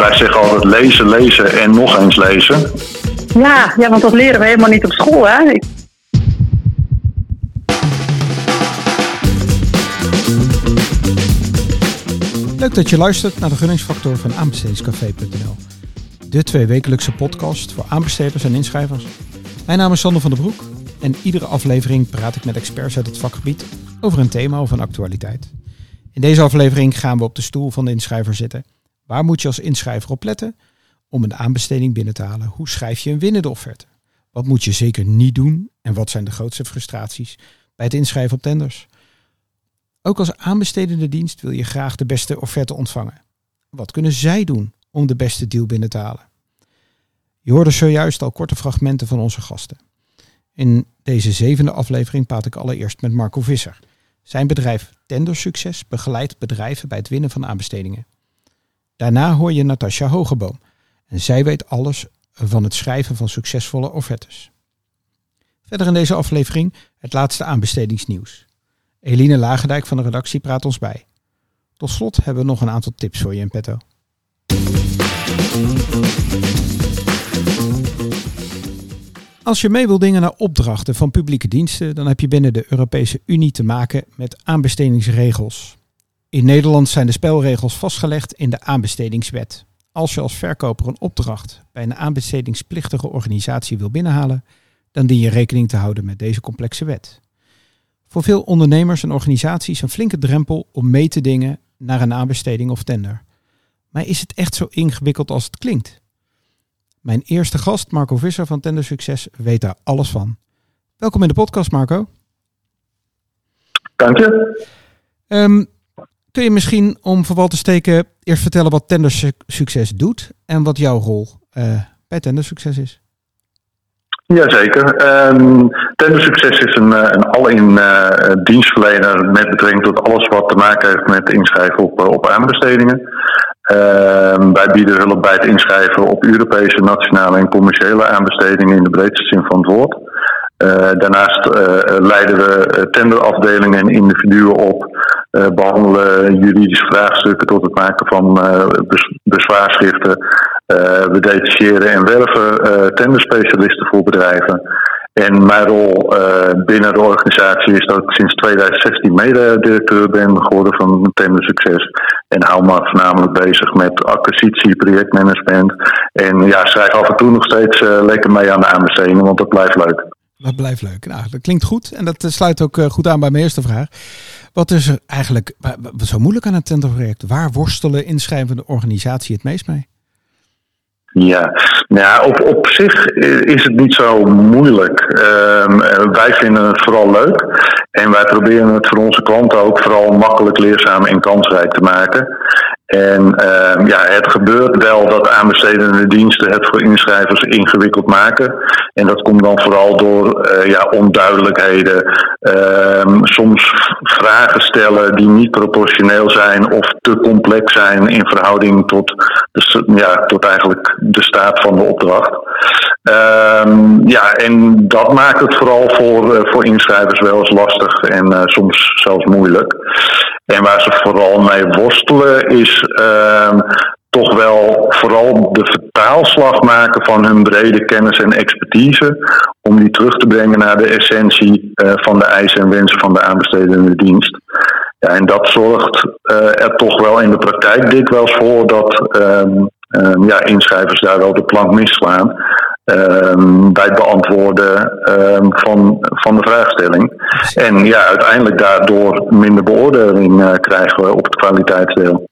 wij zeggen altijd lezen, lezen en nog eens lezen. Ja, ja, want dat leren we helemaal niet op school. Hè? Ik- Leuk dat je luistert naar de gunningsfactor van aanbestedingscafé.nl. De tweewekelijkse podcast voor aanbesteders en inschrijvers. Mijn naam is Sander van der Broek en iedere aflevering praat ik met experts uit het vakgebied over een thema of een actualiteit. In deze aflevering gaan we op de stoel van de inschrijver zitten. Waar moet je als inschrijver op letten om een aanbesteding binnen te halen? Hoe schrijf je een winnende offerte? Wat moet je zeker niet doen en wat zijn de grootste frustraties bij het inschrijven op tenders? Ook als aanbestedende dienst wil je graag de beste offerte ontvangen. Wat kunnen zij doen om de beste deal binnen te halen? Je hoorde zojuist al korte fragmenten van onze gasten. In deze zevende aflevering praat ik allereerst met Marco Visser. Zijn bedrijf Tendersucces begeleidt bedrijven bij het winnen van aanbestedingen. Daarna hoor je Natasja Hogeboom. En zij weet alles van het schrijven van succesvolle offertes. Verder in deze aflevering het laatste aanbestedingsnieuws. Eline Lagendijk van de redactie praat ons bij. Tot slot hebben we nog een aantal tips voor je in petto. Als je mee wil dingen naar opdrachten van publieke diensten, dan heb je binnen de Europese Unie te maken met aanbestedingsregels. In Nederland zijn de spelregels vastgelegd in de aanbestedingswet. Als je als verkoper een opdracht bij een aanbestedingsplichtige organisatie wil binnenhalen, dan dien je rekening te houden met deze complexe wet. Voor veel ondernemers en organisaties een flinke drempel om mee te dingen naar een aanbesteding of tender. Maar is het echt zo ingewikkeld als het klinkt? Mijn eerste gast, Marco Visser van Tender Succes, weet daar alles van. Welkom in de podcast, Marco. Dank je. Ehm, kun je misschien, om voor wal te steken, eerst vertellen wat Tender Su- Succes doet en wat jouw rol eh, bij Tender Succes is? Jazeker. Um, Tender Succes is een, eh, een al-in eh, dienstverlener met betrekking tot alles wat te maken heeft met inschrijven op, op aanbestedingen. Ehm, wij bieden hulp bij het inschrijven op Europese, nationale en commerciële aanbestedingen in de breedste zin van het woord. Eh, daarnaast eh, leiden we eh, tenderafdelingen en individuen op, eh, behandelen juridische vraagstukken tot het maken van bezwaarschriften. We detacheren en werven tenderspecialisten voor bedrijven. En mijn rol binnen de organisatie is dat ik sinds 2016 mede-directeur ben geworden van Tender Succes. En hou me voornamelijk bezig met acquisitie, projectmanagement. En ja, schrijf af en toe nog steeds eh, lekker mee aan de aanbestedingen, want dat blijft leuk. Dat blijft leuk. Nou, dat klinkt goed en dat eh, sluit ook eh, goed aan bij mijn eerste vraag. Wat is er eigenlijk zo moeilijk aan het tenderproject? Waar worstelen inschrijvende organisatie het meest mee? Ja, nou op, op zich is het niet zo moeilijk. Ehm, eh, wij vinden het vooral leuk. En wij proberen het voor onze klanten ook vooral makkelijk, leerzaam en kansrijk te maken. En ehm, ja, het gebeurt wel dat aanbestedende diensten het voor inschrijvers ingewikkeld maken. En dat komt dan vooral door eh, ja, onduidelijkheden. Ehm, soms vragen stellen die niet proportioneel zijn of te complex zijn in verhouding tot, de, ja, tot eigenlijk de staat van de opdracht. Ehm, ja, en dat maakt het vooral voor, eh, voor inschrijvers wel eens lastig en eh, soms zelfs moeilijk. En waar ze vooral mee worstelen is ehm, toch wel vooral de vertaalslag maken van hun brede kennis en expertise. Om die terug te brengen naar de essentie eh, van de eisen en wensen van de aanbestedende dienst. Ja, en dat zorgt eh, er toch wel in de praktijk dikwijls voor dat ehm, ehm, ja, inschrijvers daar wel de plank misslaan. ehm, bij het beantwoorden van, van de vraagstelling. En ja, uiteindelijk daardoor minder beoordeling eh, krijgen we op het kwaliteitsdeel.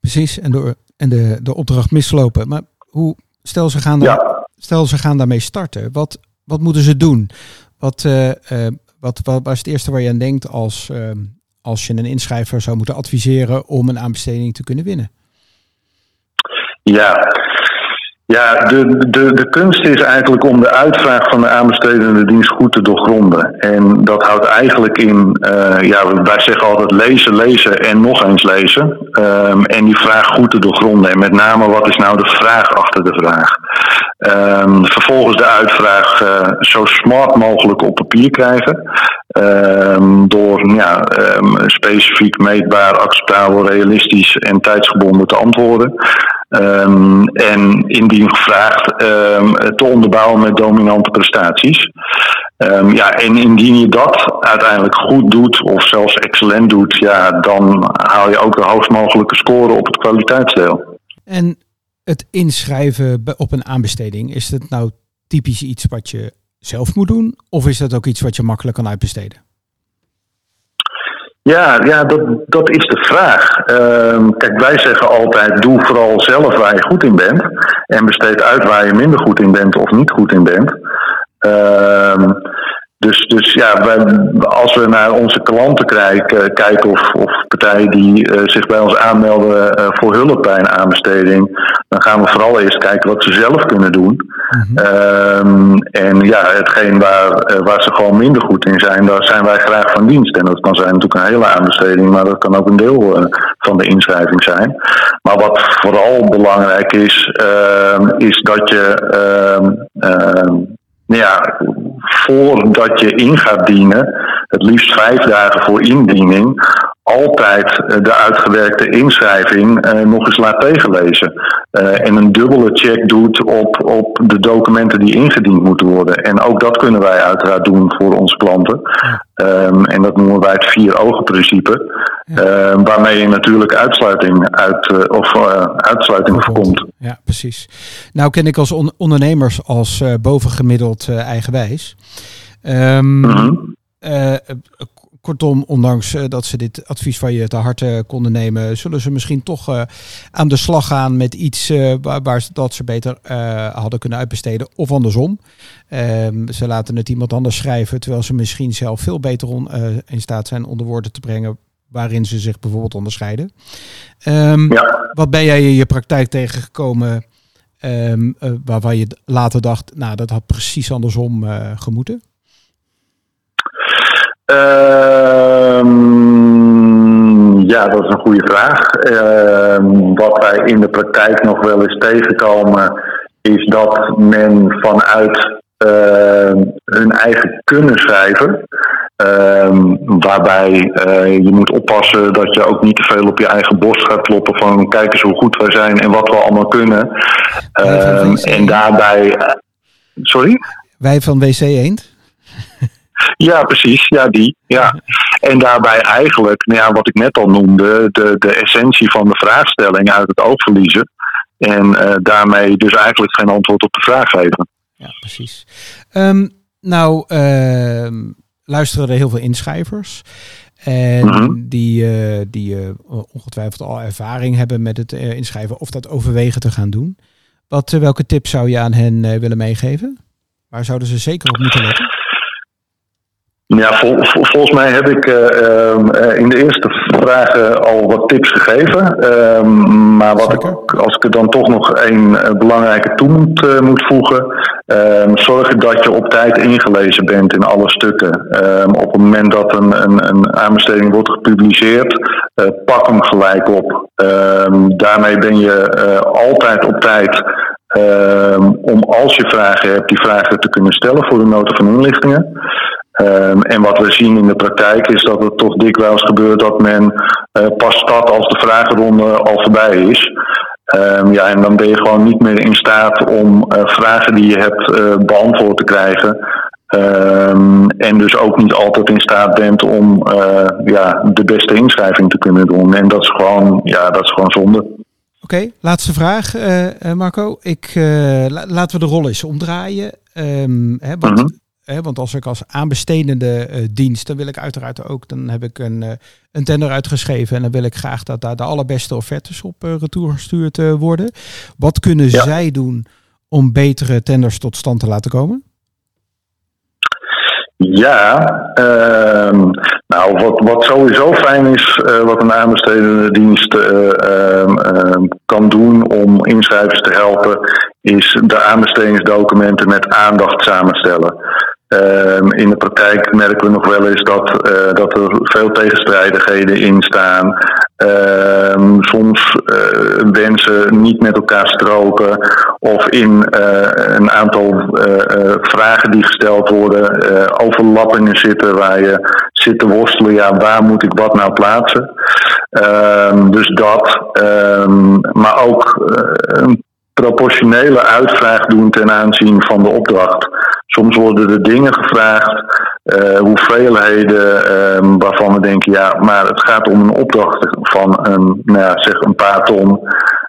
Precies, en, door, en de, de opdracht mislopen. Maar hoe, stel, ze gaan daar, Ja. stel ze gaan daarmee starten. Wat, wat moeten ze doen? Wat, eh, wat, wat, wat is het eerste waar je aan denkt als, eh, als je een inschrijver zou moeten adviseren om een aanbesteding te kunnen winnen? Ja, ja de, de, de kunst is eigenlijk om de uitvraag van de aanbestedende dienst goed te doorgronden. En dat houdt eigenlijk in, eh, ja, wij zeggen altijd lezen, lezen en nog eens lezen. Ehm, en die vraag goed te doorgronden. En met name, wat is nou de vraag achter de vraag? Ehm, vervolgens de uitvraag eh, zo smart mogelijk op papier krijgen. Ehm, door ja, specifiek, meetbaar, acceptabel, realistisch en tijdsgebonden te antwoorden. Ehm, en indien gevraagd ehm, te onderbouwen met dominante prestaties. Ehm, ja, en indien je dat uiteindelijk goed doet of zelfs excellent doet, ja, dan haal je ook de hoogst mogelijke score op het kwaliteitsdeel. En het inschrijven op een aanbesteding, is dat nou typisch iets wat je zelf moet doen? Of is dat ook iets wat je makkelijk kan uitbesteden? Ja, ja dat, dat is de vraag. Ehm, kijk, wij zeggen altijd: doe vooral zelf waar je goed in bent. En besteed uit waar je minder goed in bent of niet goed in bent. Ehm, dus, dus ja, wij, als we naar onze klanten kijken, kijken of, of partijen die uh, zich bij ons aanmelden uh, voor hulp bij een aanbesteding, dan gaan we vooral eerst kijken wat ze zelf kunnen doen. Mm -hmm. en ja, hetgeen waar, uh, waar ze gewoon minder goed in zijn, daar zijn wij graag van dienst. En dat kan zijn natuurlijk een hele aanbesteding, maar dat kan ook een deel van de inschrijving zijn. Maar wat vooral belangrijk is, is dat je nou ja, voordat je in gaat dienen, het liefst vijf dagen voor indiening, altijd eh, de uitgewerkte inschrijving uh, nog eens laat tegenlezen. Uh, en een dubbele check doet op, op de documenten die ingediend moeten worden. En ook dat kunnen wij uiteraard doen voor onze klanten. Um, en dat noemen wij het vier ogen principe. Ja. Uh, waarmee je natuurlijk uitsluiting, uit, of, uitsluiting voorkomt. Ja, precies. Nou ken ik als on ondernemers als bovengemiddeld eigenwijs. Um, mm -hmm. Kortom, ondanks dat ze dit advies van je te harte konden nemen, zullen ze misschien toch aan de slag gaan met iets waar, waar dat ze beter hadden kunnen uitbesteden. Of andersom. Um, ze laten het iemand anders schrijven, terwijl ze misschien zelf veel beter on, in staat zijn onder woorden te brengen waarin ze zich bijvoorbeeld onderscheiden. Um, ja. Wat ben jij in je praktijk tegengekomen um, uh, waarvan je later dacht, nou dat had precies andersom uh, gemoeten? Um, ja, dat is een goede vraag. wat wij in de praktijk nog wel eens tegenkomen, is dat men vanuit hun eigen kunnen schrijven, Um, waarbij uh, je moet oppassen dat je ook niet te veel op je eigen borst gaat kloppen van kijk eens hoe goed wij zijn en wat we allemaal kunnen. Um, en daarbij. Sorry? Wij van WC Eend? Ja, precies. Ja, die. Ja. En daarbij eigenlijk, nou ja, wat ik net al noemde, de, de essentie van de vraagstelling uit het oog verliezen. En uh, daarmee dus eigenlijk geen antwoord op de vraag geven. Ja, precies. Um, nou, uh, luisteren er heel veel inschrijvers. En mhm. die, uh, die uh, ongetwijfeld al ervaring hebben met het inschrijven of dat overwegen te gaan doen. Wat, welke tips zou je aan hen willen meegeven? Waar zouden ze zeker op moeten letten? Ja, vol, vol, volgens mij heb ik uh, in de eerste vragen al wat tips gegeven. Uh, maar wat ik, als ik er dan toch nog een belangrijke toe moet, moet voegen. Ehm, zorg dat je op tijd ingelezen bent in alle stukken. Ehm, op het moment dat een, een, een aanbesteding wordt gepubliceerd, pak hem gelijk op. daarmee ben je altijd op tijd om als je vragen hebt, die vragen te kunnen stellen voor de nota van inlichtingen. Um, en wat we zien in de praktijk is dat het toch dikwijls gebeurt dat men uh, pas start als de vragenronde al voorbij is. Um, ja, en dan ben je gewoon niet meer in staat om uh, vragen die je hebt uh, beantwoord te krijgen. Um, en dus ook niet altijd in staat bent om ja, de beste inschrijving te kunnen doen. En dat is gewoon, ja, dat is gewoon zonde. Oké, okay, laatste vraag, Marco. Ik, laten we de rol eens omdraaien. Um, hè, want mm want als ik als aanbestedende uh, dienst, dan wil ik uiteraard ook, dan heb ik een, uh, een tender uitgeschreven en dan wil ik graag dat daar de allerbeste offertes op uh, retour gestuurd worden. Wat kunnen zij doen om betere tenders tot stand te laten komen? Ja, ehm, nou wat, wat sowieso fijn is, wat een aanbestedende dienst ehm, ehm, kan doen om inschrijvers te helpen, is de aanbestedingsdocumenten met aandacht samenstellen. Um, in de praktijk merken we nog wel eens dat, uh, dat er veel tegenstrijdigheden in staan. Um, soms uh, wensen niet met elkaar stroken. Of in uh, een aantal vragen die gesteld worden, overlappingen zitten waar je zit te worstelen. Ja, waar moet ik wat nou plaatsen? Um, dus dat. maar ook een proportionele uitvraag doen ten aanzien van de opdracht. Soms worden er dingen gevraagd, uh, hoeveelheden uh, waarvan we denken, ja, maar het gaat om een opdracht van een, nou ja, zeg een paar ton.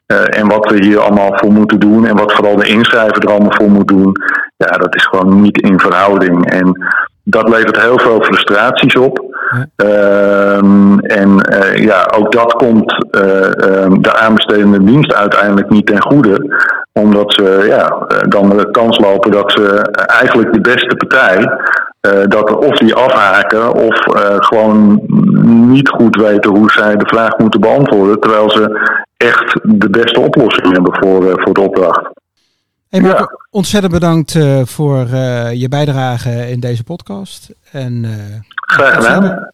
Uh, en wat we hier allemaal voor moeten doen en wat vooral de inschrijver er allemaal voor moet doen, ja, dat is gewoon niet in verhouding. En dat levert heel veel frustraties op. Ehm, en uh, ja, ook dat komt uh, de aanbestedende dienst uiteindelijk niet ten goede. Omdat ze ja, dan de kans lopen dat ze eigenlijk de beste partij, uh, dat of die afhaken of gewoon niet goed weten hoe zij de vraag moeten beantwoorden. Terwijl ze echt de beste oplossing hebben voor, voor de opdracht. Hey Marco, ja. ontzettend bedankt uh, voor uh, je bijdrage in deze podcast. En, uh, Graag gedaan.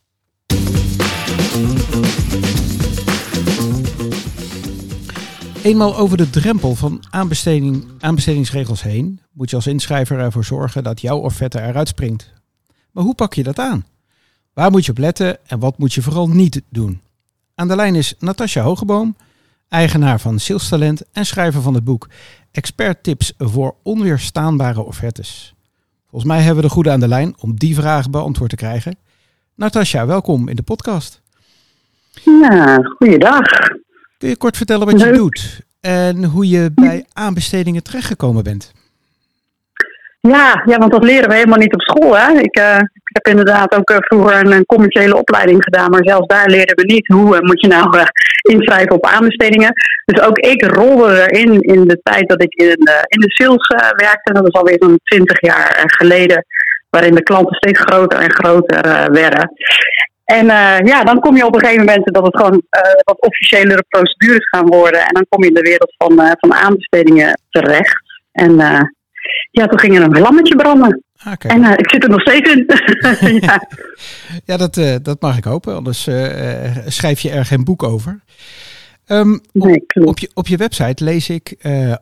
Eenmaal over de drempel van aanbesteding, aanbestedingsregels heen, moet je als inschrijver ervoor zorgen dat jouw offerte eruit springt. Maar hoe pak je dat aan? Waar moet je op letten en wat moet je vooral niet doen? Aan de lijn is Natasja Hogeboom, eigenaar van Sales Talent en schrijver van het boek Expert Tips voor onweerstaanbare offertes. Volgens mij hebben we de goede aan de lijn om die vragen beantwoord te krijgen. Natasja, welkom in de podcast. Ja, goeiedag. Kun je kort vertellen wat je doet en hoe je bij aanbestedingen terechtgekomen bent? Ja, ja, want dat leren we helemaal niet op school. Hè? Ik, uh, ik heb inderdaad ook uh, vroeger een, commerciële opleiding gedaan, maar zelfs daar leerden we niet hoe uh, moet je nou inschrijven op aanbestedingen. Dus ook ik rolde erin in de tijd dat ik in, in de sales werkte. Dat is alweer zo'n 20 jaar geleden, waarin de klanten steeds groter en groter werden. En ja, dan kom je op een gegeven moment dat het gewoon wat officiëlere procedures gaan worden. En dan kom je in de wereld van, van aanbestedingen terecht. En ja, toen ging er een vlammetje branden. Okay. En uh, ik zit er nog steeds in. ja. ja, dat, uh, dat mag ik hopen. Anders uh, schrijf je er geen boek over. Um, nee, op, op, je, op je website lees ik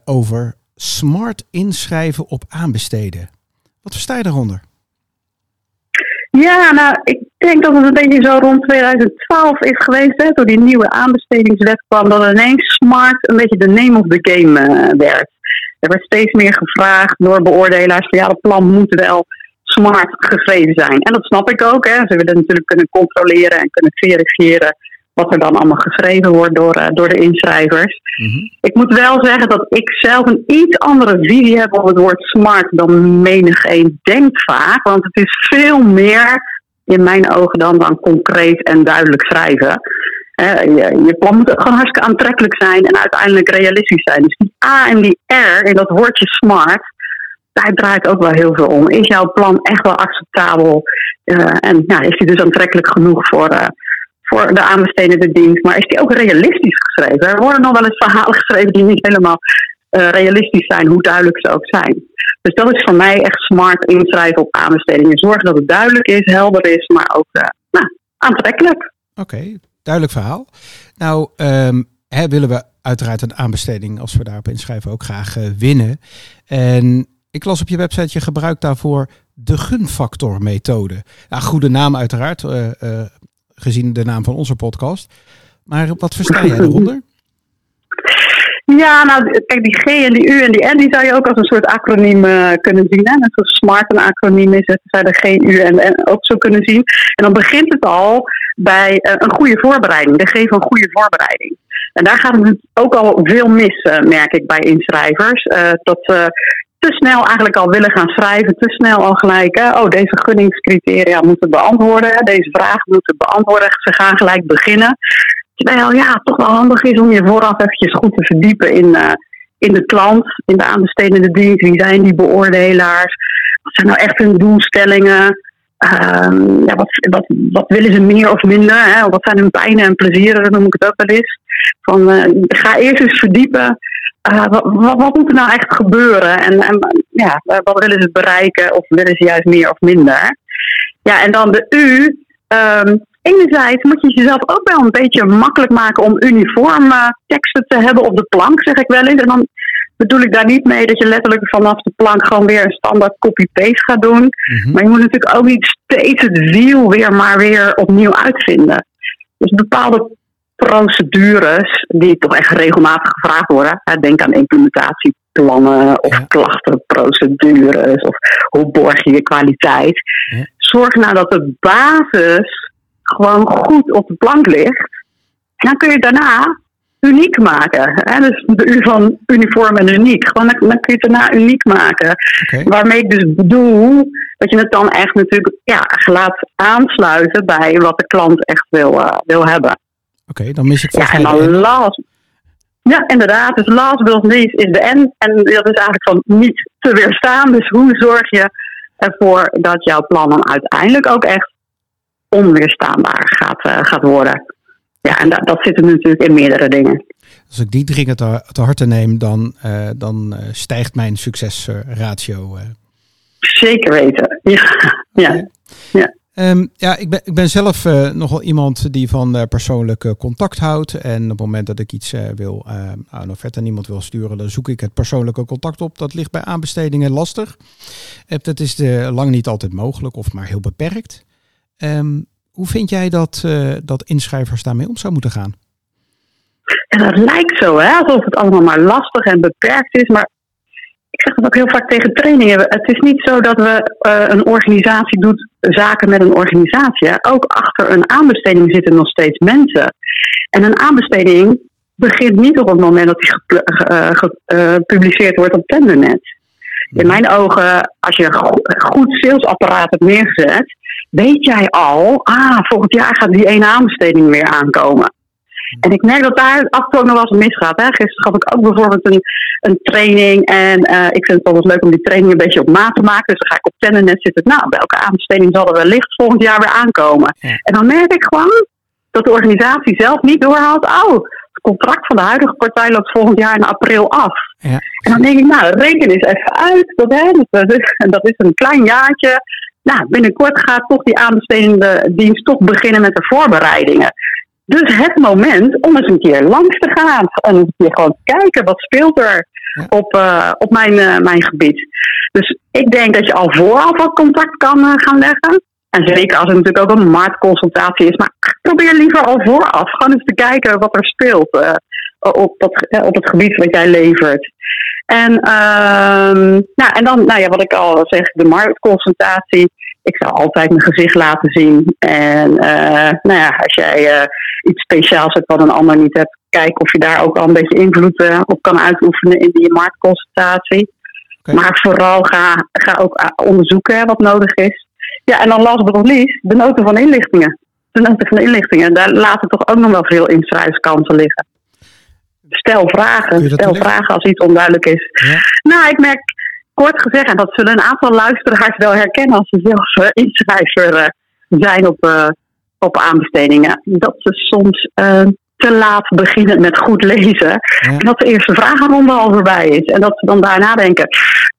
over smart inschrijven op aanbesteden. Wat versta je daaronder? Ja, nou, ik denk dat het een beetje zo rond 2012 is geweest, hè, toen die nieuwe aanbestedingswet kwam, dat ineens smart een beetje de name of the game werd. Er werd steeds meer gevraagd door beoordelaars van ja, het plan moet wel smart geschreven zijn. En dat snap ik ook. Hè. Ze willen natuurlijk kunnen controleren en kunnen verifiëren wat er dan allemaal geschreven wordt door, uh, door de inschrijvers. Mm-hmm. Ik moet wel zeggen dat ik zelf een iets andere visie heb op het woord smart dan menig een denkt vaak. Want het is veel meer in mijn ogen dan, dan concreet en duidelijk schrijven. Je, je, plan moet gewoon hartstikke aantrekkelijk zijn en uiteindelijk realistisch zijn. Dus die A en die R in dat woordje smart, daar draait ook wel heel veel om. Is jouw plan echt wel acceptabel? Uh, en ja, is die dus aantrekkelijk genoeg voor, uh, voor de aanbestedende dienst? Maar is die ook realistisch geschreven? Er worden nog wel eens verhalen geschreven die niet helemaal realistisch zijn, hoe duidelijk ze ook zijn. Dus dat is voor mij echt smart inschrijven op aanbestedingen. Zorgen dat het duidelijk is, helder is, maar ook nou, aantrekkelijk. Oké. Duidelijk verhaal. Nou, um, hè, willen we uiteraard een aanbesteding, als we daarop inschrijven, ook graag uh, winnen. En ik las op je website, je gebruikt daarvoor de gunfactor-methode. Ja, goede naam uiteraard, uh, uh, gezien de naam van onze podcast. Maar wat versta jij eronder? Ja, nou, kijk, die G en die U en die N, die zou je ook als een soort acroniem kunnen zien. Hè? Net zoals SMART een acroniem is, zou je de G, U en N ook zo kunnen zien. En dan begint het al bij uh, een goede voorbereiding, de G van goede voorbereiding. En daar gaat het ook al veel mis, uh, merk ik, bij inschrijvers. dat ze te snel eigenlijk al willen gaan schrijven, te snel al gelijk, oh, deze gunningscriteria moeten beantwoorden, deze vragen moeten beantwoorden. Ze gaan gelijk beginnen. Terwijl ja, toch wel handig is om je vooraf eventjes goed te verdiepen in, in de klant, in de aanbestedende dienst. Wie zijn die beoordelaars? Wat zijn nou echt hun doelstellingen? Um, ja, wat, wat, wat willen ze meer of minder? Hè? Wat zijn hun pijnen en plezieren, noem ik het ook wel eens. Van, uh, ga eerst eens verdiepen. Wat, wat, wat, moet er nou echt gebeuren? En, en ja, wat willen ze bereiken? Of willen ze juist meer of minder? Ja, en dan de U. Um, enerzijds moet je jezelf ook wel een beetje makkelijk maken om uniforme teksten te hebben op de plank, zeg ik wel eens. En dan bedoel ik daar niet mee dat je letterlijk vanaf de plank gewoon weer een standaard copy-paste gaat doen. Mhm. Maar je moet natuurlijk ook niet steeds het wiel weer maar weer opnieuw uitvinden. Dus bepaalde procedures die toch echt regelmatig gevraagd worden. Denk aan implementatieplannen of Ja. klachtenprocedures of hoe borg je je kwaliteit. Ja. Zorg nou dat de basis gewoon goed op de plank ligt. En dan kun je daarna uniek maken. Hè? Dus de U van uniform en uniek. Gewoon, dan, dan kun je het daarna uniek maken. Waarmee ik dus bedoel dat je het dan echt natuurlijk ja, laat aansluiten bij wat de klant echt wil, eh, wil hebben. Oké, dan mis ik Ja, en dan de last. Ja, inderdaad. Dus last but not least is de N. En dat is eigenlijk van niet te weerstaan. Dus hoe zorg je ervoor dat jouw plan dan uiteindelijk ook echt onweerstaanbaar gaat, eh, gaat worden? Ja, en dat, dat zit natuurlijk in meerdere dingen. Als ik die dringend te, te harte neem, dan, eh, dan eh, stijgt mijn succesratio. eh. Zeker weten. Ja, ja. Ehm, ja, ik ben, ik ben zelf nogal iemand die van eh, persoonlijk contact houdt. En op het moment dat ik iets wil, een offerte aan iemand wil sturen, dan zoek ik het persoonlijke contact op. Dat ligt bij aanbestedingen lastig. Dat is de, lang niet altijd mogelijk of maar heel beperkt. Ehm, hoe vind jij dat, eh, dat inschrijvers daarmee om zou moeten gaan? En dat lijkt zo, hè, alsof het allemaal maar lastig en beperkt is. Maar ik zeg dat ook heel vaak tegen trainingen. Het is niet zo dat we eh, een organisatie doet zaken met een organisatie. hè. Ook achter een aanbesteding zitten nog steeds mensen. En een aanbesteding begint niet op het moment dat die eh, ge- gepubliceerd wordt op Tendernet. In mijn ogen, als je een go- goed salesapparaat hebt neergezet, weet jij al, ah, volgend jaar gaat die ene aanbesteding weer aankomen. En ik merk dat daar af en toe nog wel eens misgaat. Hè. Gisteren gaf ik ook bijvoorbeeld een, een training. En eh, ik vind het altijd leuk om die training een beetje op maat te maken. Dus dan ga ik op Tendernet zitten. Nou, welke aanbesteding zal er wellicht volgend jaar weer aankomen? Ja. En dan merk ik gewoon dat de organisatie zelf niet doorhaalt. Oh, het contract van de huidige partij loopt volgend jaar in april af. Ja. En dan denk ik, nou, reken eens even uit. Dat, hè, dus dat, is, en dat is een klein jaartje. Nou, binnenkort gaat toch die aanbestedende dienst toch beginnen met de voorbereidingen. Dus het moment om eens een keer langs te gaan. En eens een keer gewoon te kijken, wat speelt er op, eh, op mijn, eh, mijn gebied. Dus ik denk dat je al vooraf wat contact kan eh, gaan leggen. En zeker als het natuurlijk ook een marktconsultatie is. Maar probeer liever al vooraf gewoon eens te kijken wat er speelt op, dat, op het gebied wat jij levert. En, ehm, nou, en dan, nou ja, wat ik al zeg, de marktconsultatie. Ik zou altijd mijn gezicht laten zien. En eh, nou ja, als jij eh, iets speciaals hebt wat een ander niet hebt, kijk of je daar ook al een beetje invloed eh, op kan uitoefenen in die marktconsultatie. Maar vooral ga, ga ook onderzoeken wat nodig is. Ja, en dan last but not least, de noten van inlichtingen. De noten van inlichtingen, daar laten toch ook nog wel veel inschrijfskansen liggen. Stel vragen, stel vragen als iets onduidelijk is. Ja. Nou, ik merk kort gezegd, en dat zullen een aantal luisteraars wel herkennen als ze zelf eh, inschrijver eh, zijn op, eh, op aanbestedingen, dat ze soms te laat beginnen met goed lezen. Ja. En dat de eerste vragenronde al voorbij is. En dat ze dan daarna denken,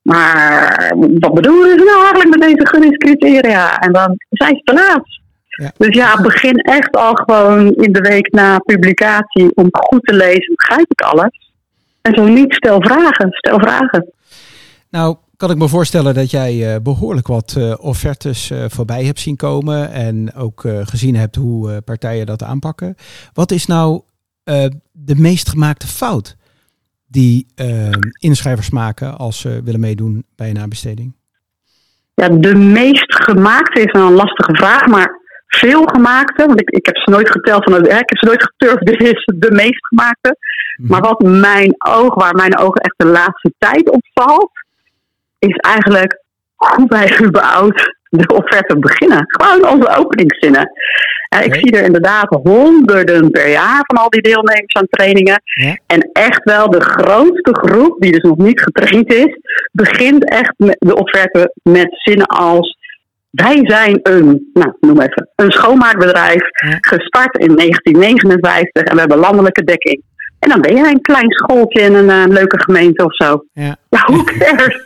maar wat bedoelen ze nou eigenlijk met deze gunningscriteria? En dan zijn ze te laat. Ja. Dus ja, begin echt al gewoon in de week na publicatie om goed te lezen. Begrijp ik alles? En zo niet, stel vragen. Stel vragen. Nou, kan ik me voorstellen dat jij eh, behoorlijk wat eh, offertes eh, voorbij hebt zien komen en ook gezien hebt hoe partijen dat aanpakken. Wat is nou de meest gemaakte fout die inschrijvers maken als ze willen meedoen bij een aanbesteding? Ja, de meest gemaakte is wel een lastige vraag, maar veel gemaakte, want ik, ik heb ze nooit geteld, van, ik heb ze nooit geturfd, dit is de meest gemaakte. Mhm. Maar wat mijn oog, waar mijn ogen echt de laatste tijd op valt, is eigenlijk hoe wij überhaupt de offerte beginnen. Gewoon onze openingszinnen. Eh, ik zie er inderdaad honderden per jaar van al die deelnemers aan trainingen. En echt wel de grootste groep, die dus nog niet getraind is, begint echt met de offerte met zinnen als. Wij zijn een, nou, noem even, een schoonmaakbedrijf, gestart in 1959 en we hebben landelijke dekking. En dan ben jij een klein schooltje in een eh, leuke gemeente of zo. Ja. Ja, hoe cares?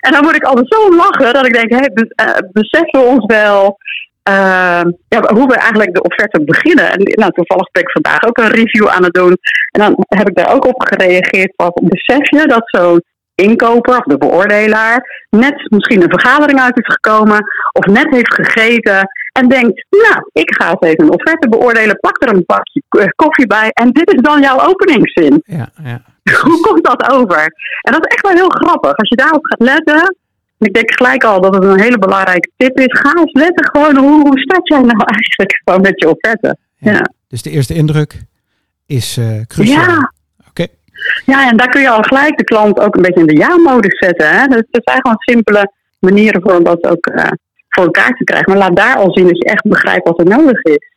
En dan moet ik altijd zo lachen dat ik denk, be- eh, beseffen we ons wel eh, ja, hoe we eigenlijk de offerte beginnen. En nou, toevallig ben ik vandaag ook een review aan het doen. En dan heb ik daar ook op gereageerd. Wat besef je dat zo'n inkoper of de beoordelaar net misschien een vergadering uit is gekomen of net heeft gegeten En denkt, nou, ik ga eens even een offerte beoordelen. Pak er een bakje koffie bij. En dit is dan jouw openingszin. Ja, ja. Hoe komt dat over? En dat is echt wel heel grappig. Als je daarop gaat letten. Ik denk gelijk al dat het een hele belangrijke tip is. Ga eens letten gewoon hoe, hoe staat jij nou eigenlijk gewoon met je offerte. Ja. Dus de eerste indruk is uh, cruciaal. Ja. Ja, en daar kun je al gelijk de klant ook een beetje in de ja-modus zetten. Hè? Dus het zijn gewoon simpele manieren voor om dat ook uh, voor elkaar te krijgen. Maar laat daar al zien dat je echt begrijpt wat er nodig is.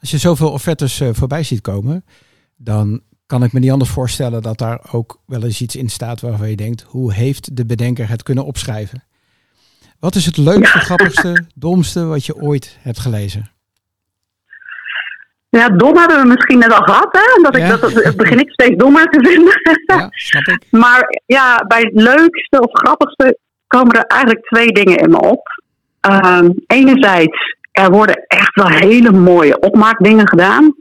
Als je zoveel offertes uh, voorbij ziet komen, dan kan ik me niet anders voorstellen dat daar ook wel eens iets in staat waarvan je denkt, hoe heeft de bedenker het kunnen opschrijven? Wat is het leukste, ja. grappigste, domste wat je ooit hebt gelezen? Ja, dom hebben we misschien net al gehad. Hè? Dat ik, Ja. dat, dat begin ik steeds dommer te vinden. Ja, snap ik. Maar ja, bij het leukste of grappigste komen er eigenlijk twee dingen in me op. Ehm, enerzijds, er worden echt wel hele mooie opmaakdingen gedaan.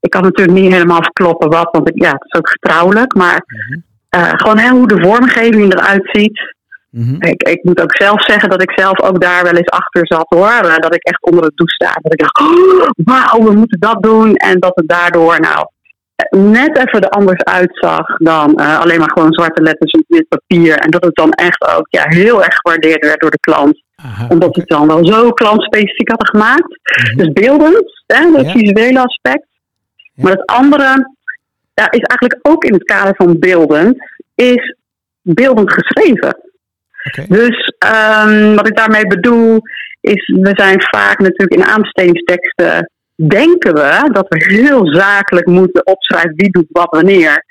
Ik kan natuurlijk niet helemaal verkloppen wat, want ik, ja, het is ook vertrouwelijk. Maar Mhm. eh, gewoon hè, hoe de vormgeving eruit ziet. Mhm. Ik, ik moet ook zelf zeggen dat ik zelf ook daar wel eens achter zat hoor. Dat ik echt onder het douche sta. Dat ik dacht, oh, wauw, we moeten dat doen. En dat het daardoor nou net even er anders uitzag dan eh, alleen maar gewoon zwarte letters op wit papier. En dat het dan echt ook ja, heel erg gewaardeerd werd door de klant. Aha, Omdat ze het dan wel zo klantspecifiek hadden gemaakt. Mhm. Dus beeldend, hè, dat Ja. visuele aspect. Ja. Maar het andere ja, is eigenlijk ook in het kader van beeldend, is beeldend geschreven. Dus ehm, wat ik daarmee bedoel, is we zijn vaak natuurlijk in aanbestedingsteksten, denken we dat we heel zakelijk moeten opschrijven wie doet wat wanneer.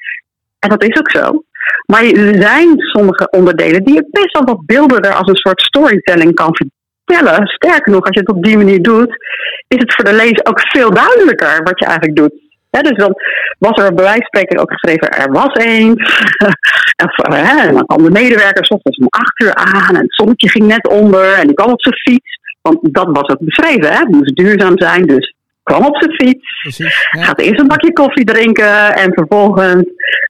En dat is ook zo. Maar er zijn sommige onderdelen die je best wel wat beelderder als een soort storytelling kan vertellen. Sterker nog, als je het op die manier doet, is het voor de lezer ook veel duidelijker wat je eigenlijk doet. Dus dan was er van spreken ook geschreven, er was eens. of, eh, hè, en dan kwam de medewerker 's ochtends om acht uur aan en het zonnetje ging net onder en die kwam op zijn fiets. Want dat was ook beschreven, hè? het moest duurzaam zijn, dus kwam op zijn fiets. Precies. Ja. Gaat eerst een bakje koffie drinken en vervolgens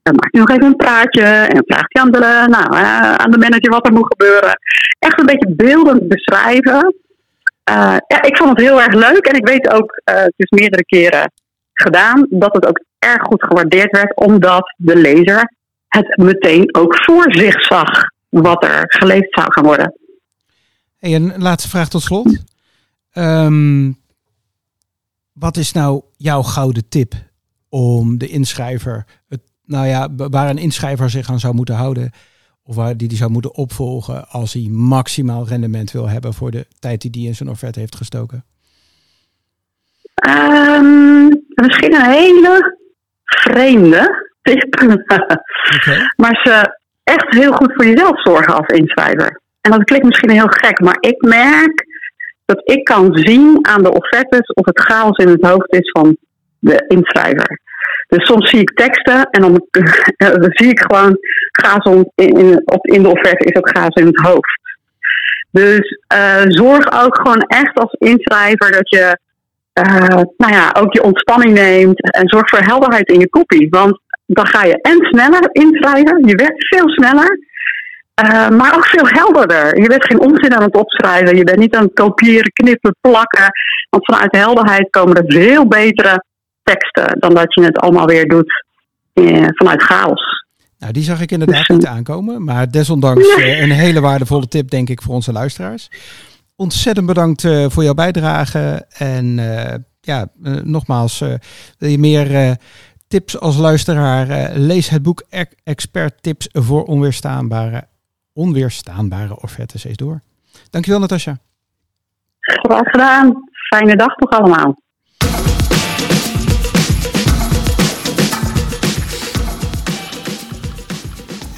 dan maakt hij nog even een praatje en vraagt hij aan de, nou, eh, aan de manager wat er moet gebeuren. Echt een beetje beeldend beschrijven. Eh, ja, ik vond het heel erg leuk en ik weet ook, eh, het is meerdere keren gedaan, dat het ook erg goed gewaardeerd werd, omdat de lezer het meteen ook voor zich zag wat er geleefd zou gaan worden. Hey, een laatste vraag tot slot. Ehm, wat is nou jouw gouden tip om de inschrijver, het, nou ja, waar een inschrijver zich aan zou moeten houden, of waar die die zou moeten opvolgen als hij maximaal rendement wil hebben voor de tijd die die in zijn offerte heeft gestoken? Ehm, misschien een hele vreemde tip. Maar ze echt heel goed voor jezelf zorgen als inschrijver. En dat klinkt misschien heel gek, maar ik merk dat ik kan zien aan de offertes of het chaos in het hoofd is van de inschrijver. Dus soms zie ik teksten en dan, dan zie ik gewoon chaos in, in de offerte is ook chaos in het hoofd. Dus eh, zorg ook gewoon echt als inschrijver dat je eh, nou ja, ook je ontspanning neemt en zorg voor helderheid in je kopie. Want dan ga je en sneller inschrijven, je werkt veel sneller, eh, maar ook veel helderder. Je bent geen onzin aan het opschrijven, je bent niet aan het kopiëren, knippen, plakken. Want vanuit helderheid komen er veel betere teksten dan dat je het allemaal weer doet eh, vanuit chaos. Nou, die zag ik inderdaad Dus, niet aankomen. Maar desondanks een hele waardevolle tip, denk ik, voor onze luisteraars. Ontzettend bedankt eh, voor jouw bijdrage. En eh, ja, eh, nogmaals, eh, wil je meer eh, tips als luisteraar? eh, lees het boek E- Expert Tips voor onweerstaanbare, onweerstaanbare offertes eens door. Dankjewel, Natasja. Graag gedaan. Fijne dag nog allemaal.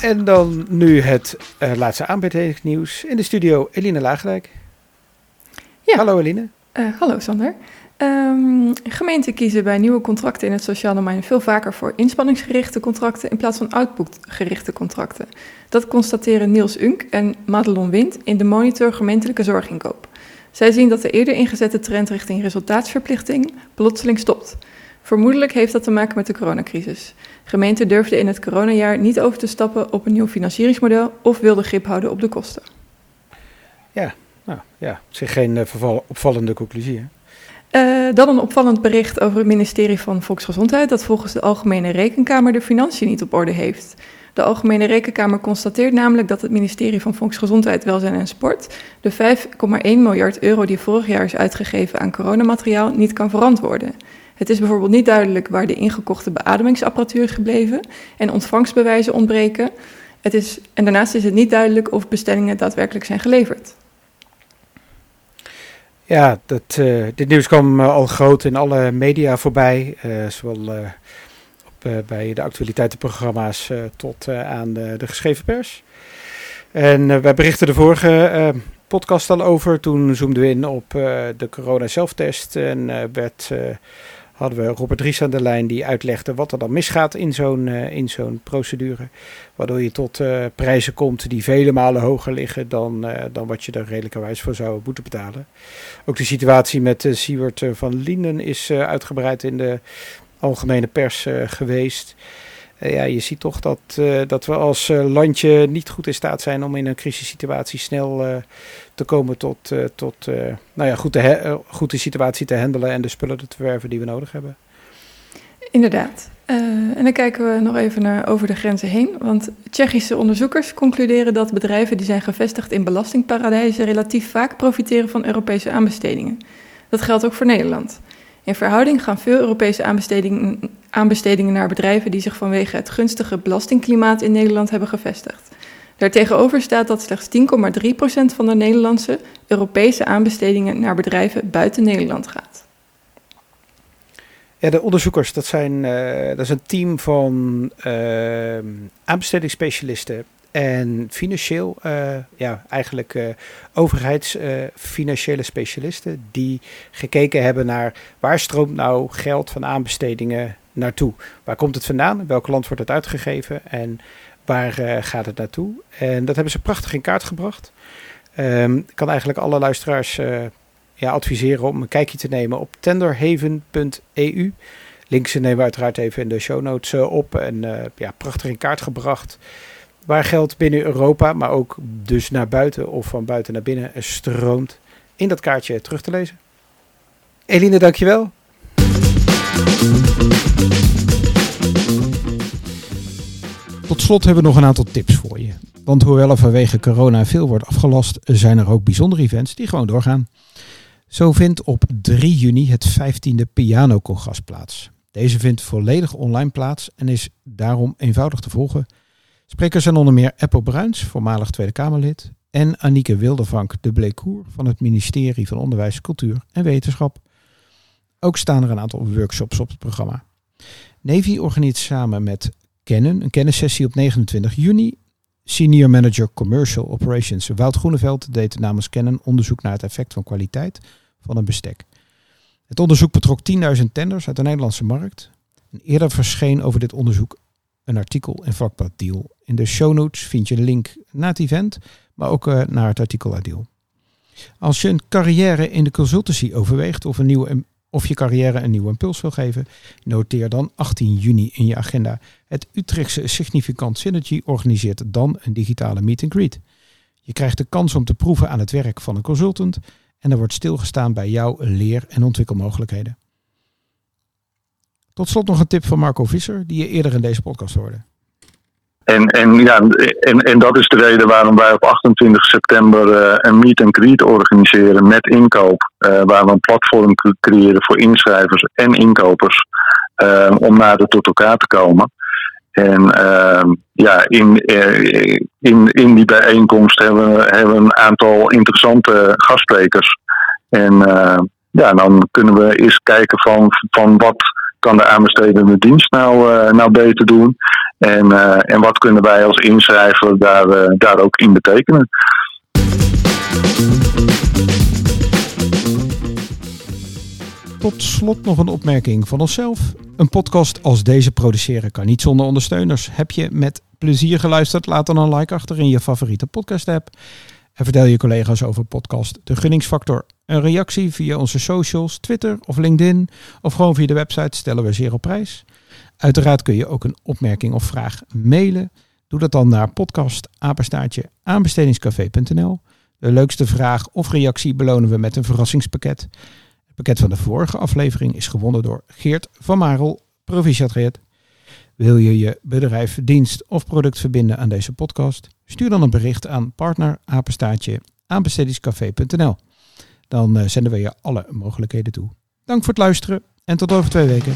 En dan nu het eh, laatste aanbetelingsnieuws. In de studio Eline Laagdijk. Ja. Hallo Eline. Eh, hallo Sander. Ehm, gemeenten kiezen bij nieuwe contracten in het sociaal domein veel vaker voor inspanningsgerichte contracten in plaats van outputgerichte contracten. Dat constateren Niels Unk en Madelon Wind in de monitor gemeentelijke zorginkoop. Zij zien dat de eerder ingezette trend richting resultaatsverplichting plotseling stopt. Vermoedelijk heeft dat te maken met de coronacrisis. Gemeenten durfden in het coronajaar niet over te stappen op een nieuw financieringsmodel of wilden grip houden op de kosten. Nou ja, zich geen opvallende conclusie. Uh, dan een opvallend bericht over het ministerie van Volksgezondheid dat volgens de Algemene Rekenkamer de financiën niet op orde heeft. De Algemene Rekenkamer constateert namelijk dat het ministerie van Volksgezondheid, Welzijn en Sport de 5,1 miljard euro die vorig jaar is uitgegeven aan coronamateriaal niet kan verantwoorden. Het is bijvoorbeeld niet duidelijk waar de ingekochte beademingsapparatuur is gebleven en ontvangstbewijzen ontbreken. Het is, en daarnaast is het niet duidelijk of bestellingen daadwerkelijk zijn geleverd. Ja, dat, uh, dit nieuws kwam uh, al groot in alle media voorbij. Uh, zowel op, bij de actualiteitenprogramma's tot aan de, de, geschreven pers. En wij berichten de vorige podcast al over. Toen zoomden we in op de corona-zelftest en werd hadden we Robert Ries aan de lijn die uitlegde wat er dan misgaat in zo'n uh, in zo'n procedure. Waardoor je tot uh, prijzen komt die vele malen hoger liggen dan, uh, dan wat je er redelijkerwijs voor zou moeten betalen. Ook de situatie met uh, Siewert van Linden is uitgebreid in de algemene pers geweest. Eh, ja, je ziet toch dat, uh, dat we als uh, landje niet goed in staat zijn om in een crisissituatie snel te komen tot, tot nou ja, goed, de goed de situatie te handelen en de spullen te verwerven die we nodig hebben. Inderdaad. en dan kijken we nog even naar over de grenzen heen. Want Tsjechische onderzoekers concluderen dat bedrijven die zijn gevestigd in belastingparadijzen relatief vaak profiteren van Europese aanbestedingen. Dat geldt ook voor Nederland. In verhouding gaan veel Europese aanbestedingen, aanbestedingen naar bedrijven die zich vanwege het gunstige belastingklimaat in Nederland hebben gevestigd. Daartegenover staat dat slechts 10,3% van de Nederlandse Europese aanbestedingen naar bedrijven buiten Nederland gaat. Ja, de onderzoekers, dat, zijn, uh, dat is een team van uh, aanbestedingsspecialisten en financieel, uh, ja, eigenlijk uh, overheidsfinanciële specialisten die gekeken hebben naar waar stroomt nou geld van aanbestedingen naartoe? Waar komt het vandaan? Welk land wordt het uitgegeven? En waar uh, gaat het naartoe? En dat hebben ze prachtig in kaart gebracht. Um, ik kan eigenlijk alle luisteraars ja, adviseren om een kijkje te nemen op tenderhaven.eu. Links nemen we uiteraard even in de show notes op. En ja, prachtig in kaart gebracht waar geld binnen Europa, maar ook dus naar buiten of van buiten naar binnen stroomt, in dat kaartje terug te lezen. Eline, dankjewel. Tot slot hebben we nog een aantal tips voor je. Want hoewel er vanwege corona veel wordt afgelast, zijn er ook bijzondere events die gewoon doorgaan. Zo vindt op 3 juni het 15e Piano-congres plaats. Deze vindt volledig online plaats en is daarom eenvoudig te volgen Sprekers zijn onder meer Apple Bruins, voormalig Tweede Kamerlid, en Annieke Wildervank de Bleekoer van het ministerie van Onderwijs, Cultuur en Wetenschap. Ook staan er een aantal workshops op het programma. Navy organiseert samen met Canon een kennissessie op 29 juni. Senior Manager Commercial Operations Wout Groeneveld deed namens Canon onderzoek naar het effect van kwaliteit van een bestek. Het onderzoek betrok 10.000 tenders uit de Nederlandse markt. Eerder verscheen over dit onderzoek een artikel in vakblad Deal. In de show notes vind je een link naar het event, maar ook uh, naar het artikel uit Deal. Als je een carrière in de consultancy overweegt of, een nieuwe, of je carrière een nieuwe impuls wil geven, noteer dan 18 juni in je agenda. Het Utrechtse Significant Synergy organiseert dan een digitale meet and greet. Je krijgt de kans om te proeven aan het werk van een consultant en er wordt stilgestaan bij jouw leer- en ontwikkelmogelijkheden. Tot slot nog een tip van Marco Visser, die je eerder in deze podcast hoorde. En, en, ja, en, en dat is de reden waarom wij op 28 september uh, een meet and greet organiseren met inkoop. Uh, waar we een platform creëren voor inschrijvers en inkopers. Uh, om nader tot elkaar te komen. En ja, in, in, in die bijeenkomst hebben we, hebben een aantal interessante gastsprekers. En ja, dan kunnen we eens kijken van, van wat kan de aanbestedende dienst nou, nou beter doen? En, uh, en wat kunnen wij als inschrijver daar, uh, daar ook in betekenen? Tot slot nog een opmerking van onszelf. Een podcast als deze produceren kan niet zonder ondersteuners. Heb je met plezier geluisterd? Laat dan een like achter in je favoriete podcast app. En vertel je collega's over podcast De Gunningsfactor. Een reactie via onze socials, Twitter of LinkedIn of gewoon via de website stellen we zeer op prijs. Uiteraard kun je ook een opmerking of vraag mailen. Doe dat dan naar podcast aanbestedingscafé.nl. De leukste vraag of reactie belonen we met een verrassingspakket. Het pakket van de vorige aflevering is gewonnen door Geert van Marel, proficiat Wil je je bedrijf, dienst of product verbinden aan deze podcast? Stuur dan een bericht aan partner apenstaatje aanbestedingscafé.nl. Dan eh, zenden we je alle mogelijkheden toe. Dank voor het luisteren en tot over twee weken.